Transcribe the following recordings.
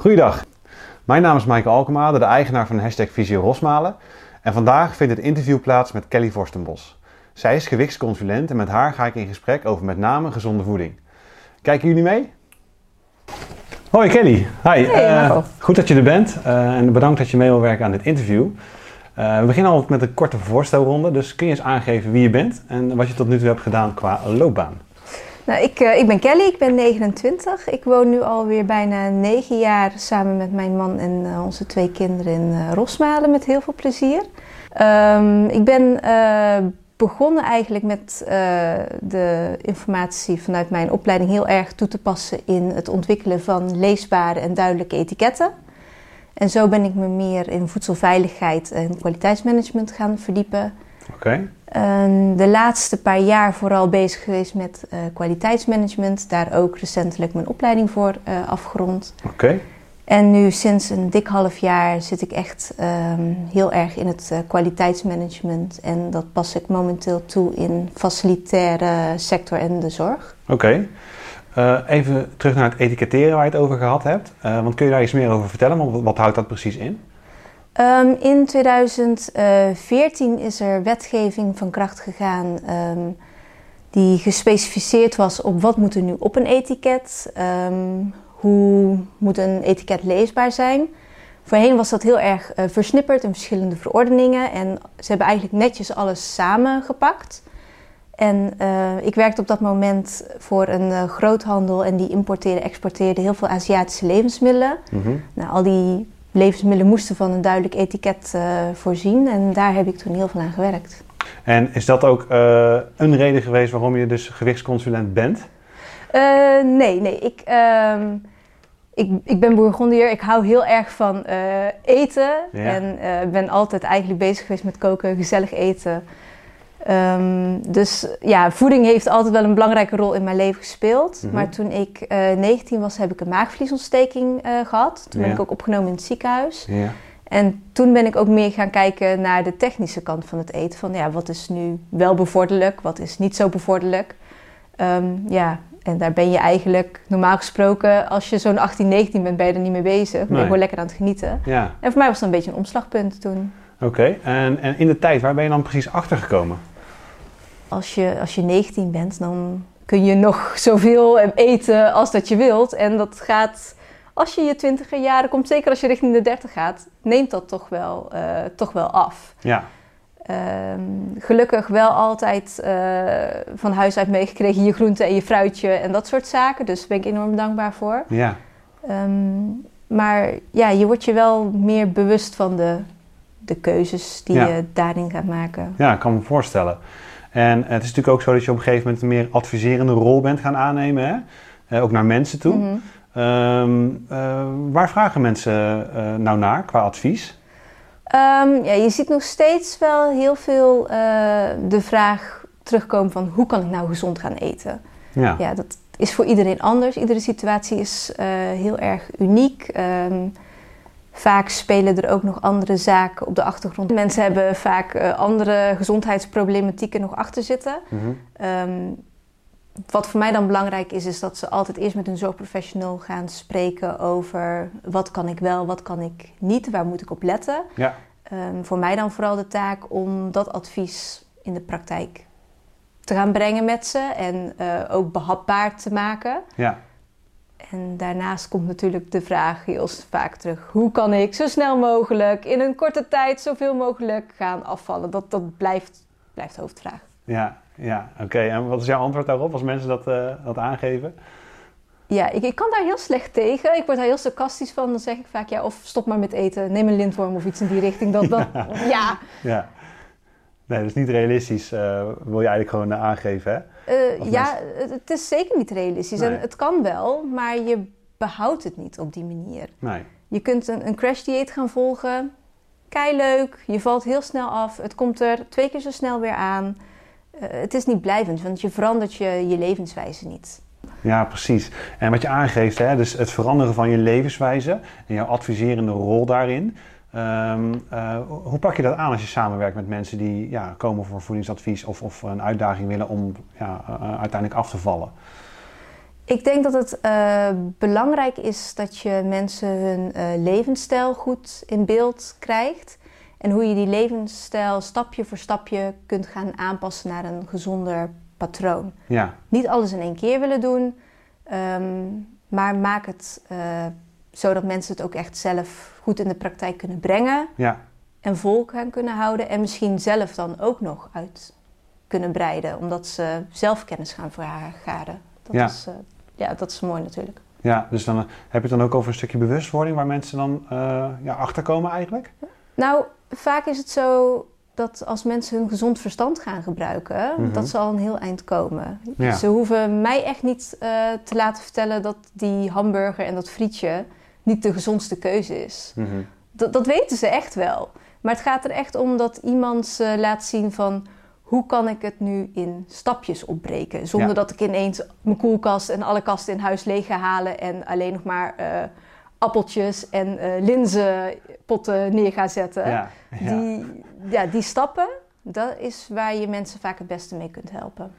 Goeiedag, mijn naam is Maaike Alkemade, de eigenaar van hashtag Visio Rosmalen. En vandaag vindt het interview plaats met Kelly Vorstenbos. Zij is gewichtsconsulent en met haar ga ik in gesprek over met name gezonde voeding. Kijken jullie mee? Hoi Kelly, hi. Hey, Eh, goed dat je er bent eh, en bedankt dat je mee wil werken aan dit interview. Eh, we beginnen altijd met een korte voorstelronde, dus kun je eens aangeven wie je bent en wat je tot nu toe hebt gedaan qua loopbaan? Nou, ik, eh, ik ben Kelly, ik ben 29. Ik woon nu alweer bijna 9 jaar samen met mijn man en eh, onze twee kinderen in eh, Rosmalen met heel veel plezier. Ehm, ik ben begonnen eigenlijk met de informatie vanuit mijn opleiding heel erg toe te passen in het ontwikkelen van leesbare en duidelijke etiketten. En zo ben ik me meer in voedselveiligheid en kwaliteitsmanagement gaan verdiepen. Oké, de laatste paar jaar vooral bezig geweest met eh, kwaliteitsmanagement. Daar ook recentelijk mijn opleiding voor eh, afgerond. oké. En nu sinds een dik half jaar zit ik echt ehm, heel erg in het eh, kwaliteitsmanagement. En dat pas ik momenteel toe in facilitaire sector en de zorg. Oké. Even terug naar het etiketteren waar je het over gehad hebt. Want kun je daar iets meer over vertellen? Want wat, wat houdt dat precies in? Ehm, in 2014 is er wetgeving van kracht gegaan ehm, die gespecificeerd was op wat moet er nu op een etiket, Ehm, hoe moet een etiket leesbaar zijn. Voorheen was dat heel erg eh, versnipperd in verschillende verordeningen en ze hebben eigenlijk netjes alles samengepakt. En eh, ik werkte op dat moment voor een eh, groothandel en die importeerde, exporteerde heel veel Aziatische levensmiddelen. Mhm. Nou, al die levensmiddelen moesten van een duidelijk etiket eh, voorzien en daar heb ik toen heel veel aan gewerkt. En is dat ook eh, een reden geweest waarom je dus gewichtsconsulent bent? Eh, nee, nee. Ik, ehm, ik, ik ben Bourgondier. Ik hou heel erg van eten. Ja. En ben altijd eigenlijk bezig geweest met koken, gezellig eten. Ehm, dus ja, voeding heeft altijd wel een belangrijke rol in mijn leven gespeeld. Mhm. Maar toen ik eh 19 was, heb ik een maagvliesontsteking eh, gehad. Toen ben ik ook opgenomen in het ziekenhuis. Ja. En toen ben ik ook meer gaan kijken naar de technische kant van het eten. Van ja, wat is nu wel bevorderlijk, wat is niet zo bevorderlijk. Ehm, ja, en daar ben je eigenlijk normaal gesproken, als je zo'n 18, 19 bent, ben je er niet mee bezig. Je Nee. gewoon lekker aan het genieten. Ja, En voor mij was dat een beetje een omslagpunt toen. oké. En, en in de tijd, waar ben je dan precies achter gekomen? Als je, als je 19 bent, dan kun je nog zoveel eten als dat je wilt. En dat gaat, als je je twintiger jaren komt, zeker als je richting de 30 gaat, neemt dat toch wel, eh, toch wel af. Ja, Ehm, gelukkig wel altijd eh, van huis uit meegekregen je groente en je fruitje en dat soort zaken. Dus daar ben ik enorm dankbaar voor. ja, Ehm, maar ja, je wordt je wel meer bewust van de, de keuzes die Ja. je daarin gaat maken. ja, ik kan me voorstellen. En het is natuurlijk ook zo dat je op een gegeven moment een meer adviserende rol bent gaan aannemen, hè? Eh, ook naar mensen toe. Mhm. Ehm, eh, waar vragen mensen eh, nou naar qua advies? Ehm, ja, je ziet nog steeds wel heel veel de vraag terugkomen van hoe kan ik nou gezond gaan eten? Ja, Ja, dat is voor iedereen anders. Iedere situatie is heel erg uniek. Ehm, vaak spelen er ook nog andere zaken op de achtergrond. Mensen hebben vaak eh, andere gezondheidsproblematieken nog achter zitten. Mhm. Ehm, wat voor mij dan belangrijk is, is dat ze altijd eerst met een zorgprofessional gaan spreken over wat kan ik wel, wat kan ik niet, waar moet ik op letten. ja. Ehm, voor mij dan vooral de taak om dat advies in de praktijk te gaan brengen met ze en eh, ook behapbaar te maken. ja. En daarnaast komt natuurlijk de vraag heel vaak terug: hoe kan ik zo snel mogelijk in een korte tijd zoveel mogelijk gaan afvallen? Dat, dat blijft, blijft de hoofdvraag. Ja, ja. oké. En wat is jouw antwoord daarop als mensen dat, eh, dat aangeven? Ja, ik, ik kan daar heel slecht tegen. Ik word daar heel sarcastisch van. Dan zeg ik vaak: ja, of stop maar met eten, neem een lintworm of iets in die richting. Dat, dat, ja. Ja. Nee, dat is niet realistisch, eh, wil je eigenlijk gewoon eh, aangeven, hè? Eh, ja, het, het is zeker niet realistisch. Nee. En het kan wel, maar je behoudt het niet op die manier. Nee. Je kunt een, een crash dieet gaan volgen. Kei leuk, je valt heel snel af. Het komt er twee keer zo snel weer aan. Eh, het is niet blijvend, want je verandert je, je levenswijze niet. Ja, precies. En wat je aangeeft, hè, dus het veranderen van je levenswijze en jouw adviserende rol daarin. Ehm, eh, hoe pak je dat aan als je samenwerkt met mensen die ja, komen voor voedingsadvies of, of een uitdaging willen om ja, eh, uiteindelijk af te vallen? Ik denk dat het uh, belangrijk is dat je mensen hun levensstijl goed in beeld krijgt. En hoe je die levensstijl stapje voor stapje kunt gaan aanpassen naar een gezonder patroon. Ja. Niet alles in één keer willen doen, um, maar maak het zodat mensen het ook echt zelf goed in de praktijk kunnen brengen. Ja. En vol gaan kunnen houden. En misschien zelf dan ook nog uit kunnen breiden, omdat ze zelf kennis gaan vergaren. Dat, Ja. is, uh, ja, dat is mooi natuurlijk. Ja, dus dan eh, heb je het dan ook over een stukje bewustwording waar mensen dan eh, ja, achterkomen eigenlijk? Nou, vaak is het zo dat als mensen hun gezond verstand gaan gebruiken, Mhm. dat ze al een heel eind komen. Ja. Ze hoeven mij echt niet eh, te laten vertellen dat die hamburger en dat frietje niet de gezondste keuze is. Mhm. Dat, dat weten ze echt wel. Maar het gaat er echt om dat iemand ze laat zien van hoe kan ik het nu in stapjes opbreken. Zonder Ja. dat ik ineens mijn koelkast en alle kasten in huis leeg ga halen en alleen nog maar eh, appeltjes en eh linzenpotten neer ga zetten. Ja. Ja. Die, ja, die stappen, dat is waar je mensen vaak het beste mee kunt helpen.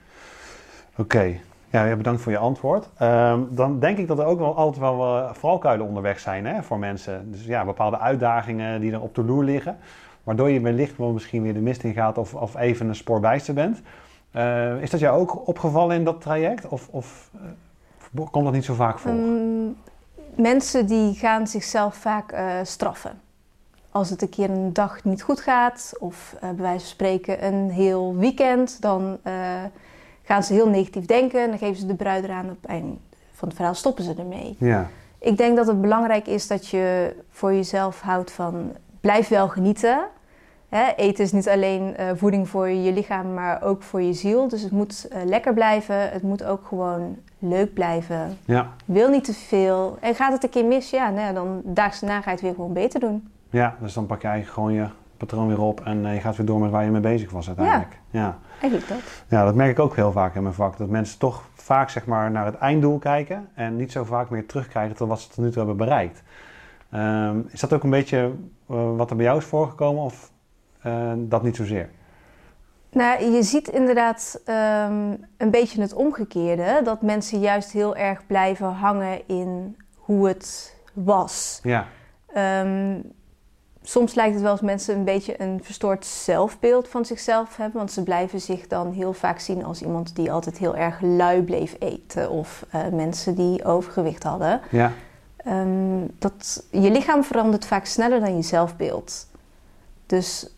Oké, ja, bedankt voor je antwoord. Ehm, dan denk ik dat er ook wel altijd wel eh, valkuilen onderweg zijn hè, voor mensen. Dus ja, bepaalde uitdagingen die er op de loer liggen. Waardoor je wellicht wel misschien weer de mist in gaat of, of even een spoor bijster bent. Eh, is dat jou ook opgevallen in dat traject? Of, of eh, komt dat niet zo vaak voor? Ehm, mensen die gaan zichzelf vaak straffen. Als het een keer een dag niet goed gaat, of bij wijze van spreken een heel weekend, dan gaan ze heel negatief denken. Dan geven ze de bruid eraan op het einde van het verhaal, stoppen ze ermee. Ja, Ik denk dat het belangrijk is dat je voor jezelf houdt van blijf wel genieten. Hè, eten is niet alleen eh, voeding voor je lichaam, maar ook voor je ziel. Dus het moet eh, lekker blijven. Het moet ook gewoon leuk blijven. ja, Wil niet te veel. En gaat het een keer mis, ja, nou ja, dan daags daarna ga je het weer gewoon beter doen. ja, dus dan pak je eigenlijk gewoon je patroon weer op en eh, je gaat weer door met waar je mee bezig was uiteindelijk. ja. Eigenlijk dat. Ja, dat merk ik ook heel vaak in mijn vak. Dat mensen toch vaak zeg maar, naar het einddoel kijken en niet zo vaak meer terugkrijgen tot wat ze tot nu toe hebben bereikt. Ehm, is dat ook een beetje eh, wat er bij jou is voorgekomen of eh, dat niet zozeer? Nou, je ziet inderdaad ehm, een beetje het omgekeerde. Dat mensen juist heel erg blijven hangen in hoe het was. Ja, Ehm, soms lijkt het wel als mensen een beetje een verstoord zelfbeeld van zichzelf hebben. Want ze blijven zich dan heel vaak zien als iemand die altijd heel erg lui bleef eten. Of eh, mensen die overgewicht hadden. ja, Ehm, dat, je lichaam verandert vaak sneller dan je zelfbeeld. Dus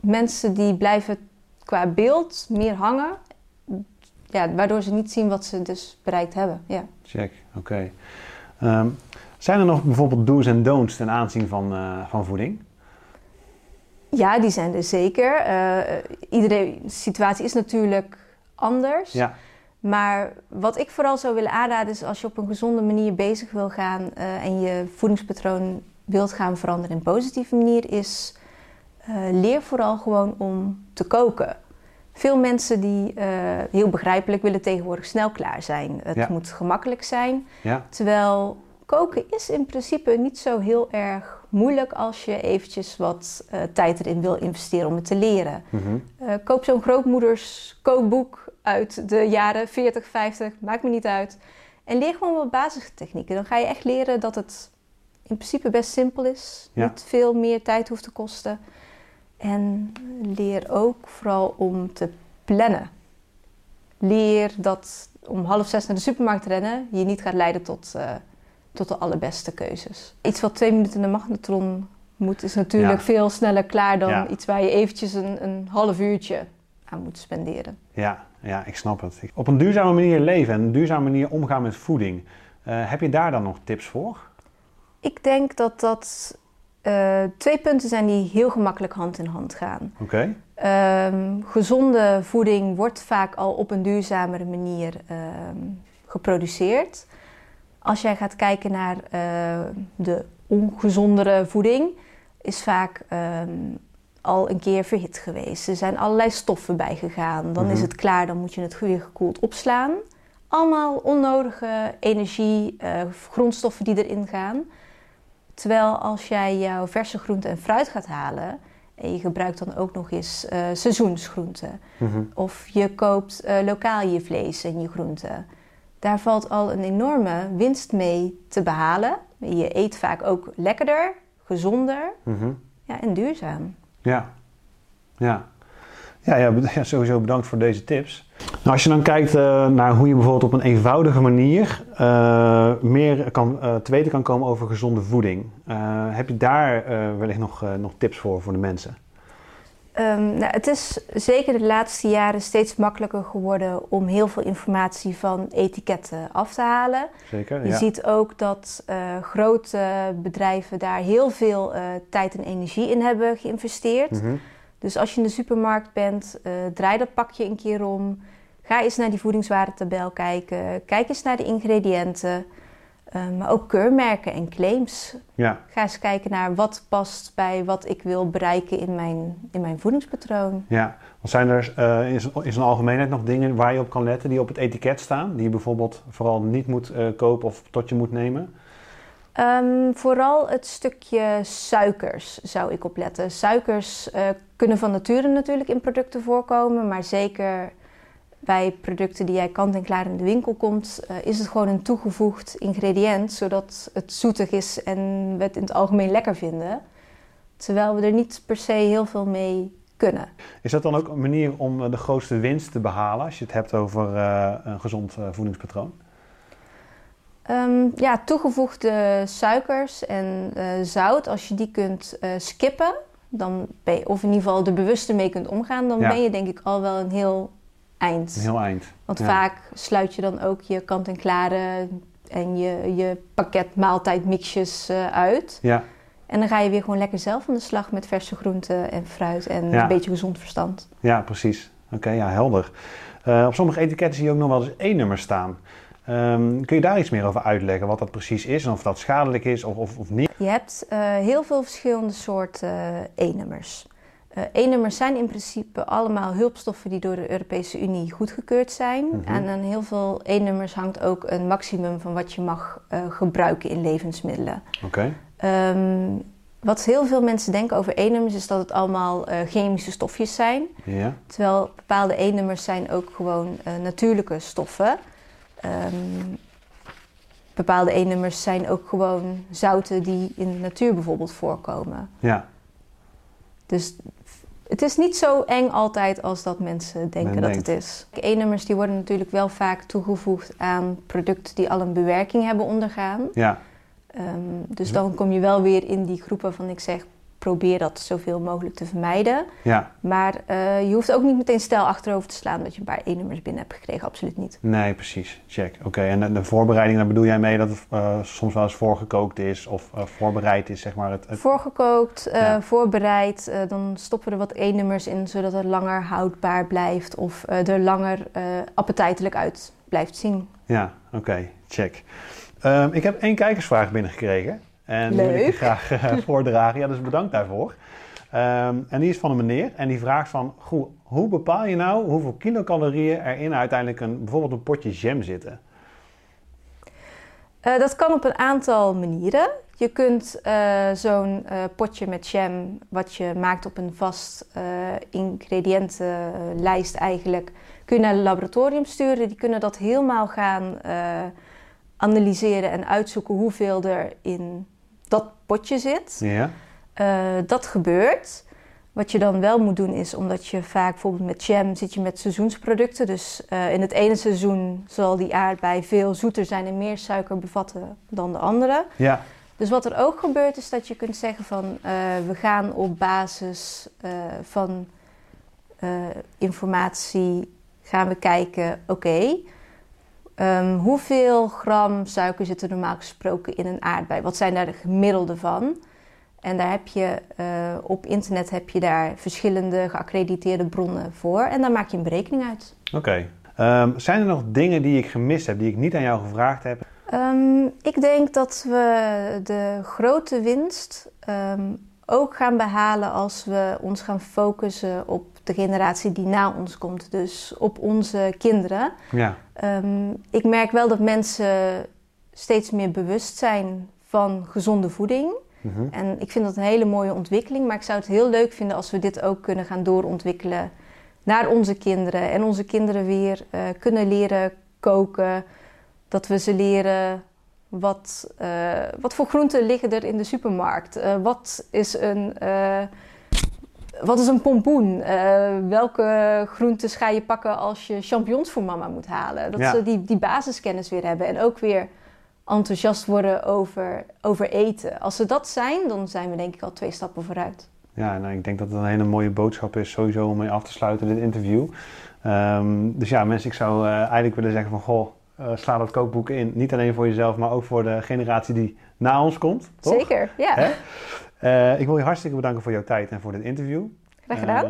mensen die blijven qua beeld meer hangen. Ja, waardoor ze niet zien wat ze dus bereikt hebben. Ja. check. Oké. Ehm, zijn er nog bijvoorbeeld do's en don'ts ten aanzien van, eh, van voeding? Ja, die zijn er zeker. Eh iedere situatie is natuurlijk anders. Ja, Maar wat ik vooral zou willen aanraden is als je op een gezonde manier bezig wil gaan eh, en je voedingspatroon wilt gaan veranderen in een positieve manier, is leer vooral gewoon om te koken. Veel mensen die heel begrijpelijk willen tegenwoordig snel klaar zijn. Het Ja. moet gemakkelijk zijn. ja, Terwijl koken is in principe niet zo heel erg moeilijk als je eventjes wat eh, tijd erin wil investeren om het te leren. mhm, Eh, koop zo'n grootmoeders kookboek uit de jaren 40, 50, maakt me niet uit. En leer gewoon wat basistechnieken. Dan ga je echt leren dat het in principe best simpel is. Ja. Niet veel meer tijd hoeft te kosten. En leer ook vooral om te plannen. Leer dat om half zes naar de supermarkt rennen je niet gaat leiden tot, eh, tot de allerbeste keuzes. Iets wat twee minuten in de magnetron moet is natuurlijk Ja. veel sneller klaar dan Ja. iets waar je eventjes een, een half uurtje aan moet spenderen. ja, ja, ik snap het. Op een duurzame manier leven en een duurzame manier omgaan met voeding. Eh, heb je daar dan nog tips voor? Ik denk dat dat eh, twee punten zijn die heel gemakkelijk hand in hand gaan. Oké, Ehm, gezonde voeding wordt vaak al op een duurzamere manier ehm, geproduceerd. Als jij gaat kijken naar eh, de ongezondere voeding, is vaak ehm, al een keer verhit geweest. Er zijn allerlei stoffen bijgegaan. Dan is Mhm. het klaar, dan moet je het weer gekoeld opslaan. Allemaal onnodige energie, eh, grondstoffen die erin gaan. Terwijl als jij jouw verse groente en fruit gaat halen en je gebruikt dan ook nog eens eh, seizoensgroenten, mhm, of je koopt lokaal je vlees en je groenten, Daar valt al een enorme winst mee te behalen. Je eet vaak ook lekkerder, gezonder Mhm. ja, en duurzaam. Ja. Ja. Ja, ja, sowieso bedankt voor deze tips. Nou, als je dan kijkt eh, naar hoe je bijvoorbeeld op een eenvoudige manier eh, meer kan, eh, te weten kan komen over gezonde voeding. Heb je daar wellicht nog, nog tips voor voor de mensen? Ehm, nou, het is zeker de laatste jaren steeds makkelijker geworden om heel veel informatie van etiketten af te halen. Zeker? Je ja. ziet ook dat eh, grote bedrijven daar heel veel eh, tijd en energie in hebben geïnvesteerd. Mhm. Dus als je in de supermarkt bent, eh, draai dat pakje een keer om. Ga eens naar die voedingswaardetabel kijken. Kijk eens naar de ingrediënten. Eh, maar ook keurmerken en claims. ja. Ga eens kijken naar wat past bij wat ik wil bereiken in mijn, in mijn voedingspatroon. Ja, want zijn er in, z'n- in zijn algemeenheid nog dingen waar je op kan letten die op het etiket staan? Die je bijvoorbeeld vooral niet moet eh, kopen of tot je moet nemen? Ehm, vooral het stukje suikers zou ik opletten. Suikers eh, kunnen van nature natuurlijk in producten voorkomen, maar zeker bij producten die jij kant-en-klaar in de winkel komt, eh, is het gewoon een toegevoegd ingrediënt, zodat het zoetig is en we het in het algemeen lekker vinden. Terwijl we er niet per se heel veel mee kunnen. Is dat dan ook een manier om eh, de grootste winst te behalen als je het hebt over eh, een gezond voedingspatroon? Ehm, ja, toegevoegde suikers en zout, als je die kunt skippen, dan ben je, of in ieder geval er bewuster mee kunt omgaan, dan Ja. ben je denk ik al wel een heel eind. Een heel eind. Want ja. vaak sluit je dan ook je kant-en-klare en je, je pakket maaltijdmixjes eh, uit. Ja, En dan ga je weer gewoon lekker zelf aan de slag met verse groenten en fruit en Ja. een beetje gezond verstand. ja precies. Oké, ja, helder. Eh, op sommige etiketten zie je ook nog wel eens E-nummers staan. Ehm, kun je daar iets meer over uitleggen, wat dat precies is en of dat schadelijk is of, of, of niet? Je hebt eh, heel veel verschillende soorten E-nummers. Eh, E-nummers zijn in principe allemaal hulpstoffen die door de Europese Unie goedgekeurd zijn. Mhm. En aan heel veel E-nummers hangt ook een maximum van wat je mag eh, gebruiken in levensmiddelen. Oké. Ehm, wat heel veel mensen denken over E-nummers is dat het allemaal eh, chemische stofjes zijn. Ja. Terwijl bepaalde E-nummers zijn ook gewoon eh, natuurlijke stoffen. Ehm, bepaalde E-nummers zijn ook gewoon zouten die in de natuur bijvoorbeeld voorkomen. Ja. Dus het is niet zo eng altijd als dat mensen denken Men dat denkt. het is. E-nummers die worden natuurlijk wel vaak toegevoegd aan producten die al een bewerking hebben ondergaan. Ja. Ehm, dus dan kom je wel weer in die groep waarvan ik zeg, probeer dat zoveel mogelijk te vermijden. Ja. Maar eh, je hoeft ook niet meteen stijl achterover te slaan dat je een paar E-nummers binnen hebt gekregen. Absoluut niet. Nee, precies. Check. Oké, en de, de voorbereiding, daar bedoel jij mee dat het eh, soms wel eens voorgekookt is of eh, voorbereid is, zeg maar. Het, het- Voorgekookt, Ja. voorbereid, dan stoppen we er wat E-nummers in zodat het langer houdbaar blijft of er langer appetijtelijk uit blijft zien. Ja, oké, check. Ehm, ik heb één kijkersvraag binnengekregen. En wil ik Leuk. graag eh, voordragen. Ja, dus bedankt daarvoor. Ehm, en die is van een meneer en die vraagt van... Goh, hoe bepaal je nou hoeveel kilocalorieën er in uiteindelijk een, bijvoorbeeld een potje jam zitten? Eh, dat kan op een aantal manieren. Je kunt eh, zo'n potje met jam, wat je maakt op een vast ingrediëntenlijst eigenlijk, kun je naar het laboratorium sturen. Die kunnen dat helemaal gaan analyseren en uitzoeken hoeveel er in dat potje zit. Ja, Eh, dat gebeurt. Wat je dan wel moet doen is, omdat je vaak bijvoorbeeld met jam zit je met seizoensproducten. Dus eh, in het ene seizoen zal die aardbei veel zoeter zijn en meer suiker bevatten dan de andere. ja, Dus wat er ook gebeurt is dat je kunt zeggen van eh, we gaan op basis van informatie gaan we kijken, oké, ehm, hoeveel gram suiker zit er normaal gesproken in een aardbei? Wat zijn daar de gemiddelden van? En daar heb je eh, op internet heb je daar verschillende geaccrediteerde bronnen voor. En daar maak je een berekening uit. oké. Ehm, zijn er nog dingen die ik gemist heb, die ik niet aan jou gevraagd heb? Ehm, ik denk dat we de grote winst ook gaan behalen als we ons gaan focussen op de generatie die na ons komt. Dus op onze kinderen. Ja, Ehm, ik merk wel dat mensen steeds meer bewust zijn van gezonde voeding. mhm. En ik vind dat een hele mooie ontwikkeling. Maar ik zou het heel leuk vinden als we dit ook kunnen gaan doorontwikkelen naar onze kinderen. En onze kinderen weer eh, kunnen leren koken. Dat we ze leren wat, eh, wat voor groenten liggen er in de supermarkt. Uh, wat is een, uh, wat is een pompoen? welke groentes ga je pakken als je champignons voor mama moet halen? Dat ze die, die basiskennis weer hebben en ook weer enthousiast worden over, over eten. Als ze dat zijn, dan zijn we denk ik al twee stappen vooruit. Ja, nou, ik denk dat het een hele mooie boodschap is sowieso om mee af te sluiten dit interview. Um, dus ja, mensen, ik zou eigenlijk willen zeggen van goh, uh, sla dat kookboek in. Niet alleen voor jezelf, maar ook voor de generatie die na ons komt. Toch? Zeker, ja. Uh, ik wil je hartstikke bedanken voor jouw tijd en voor dit interview. Graag gedaan.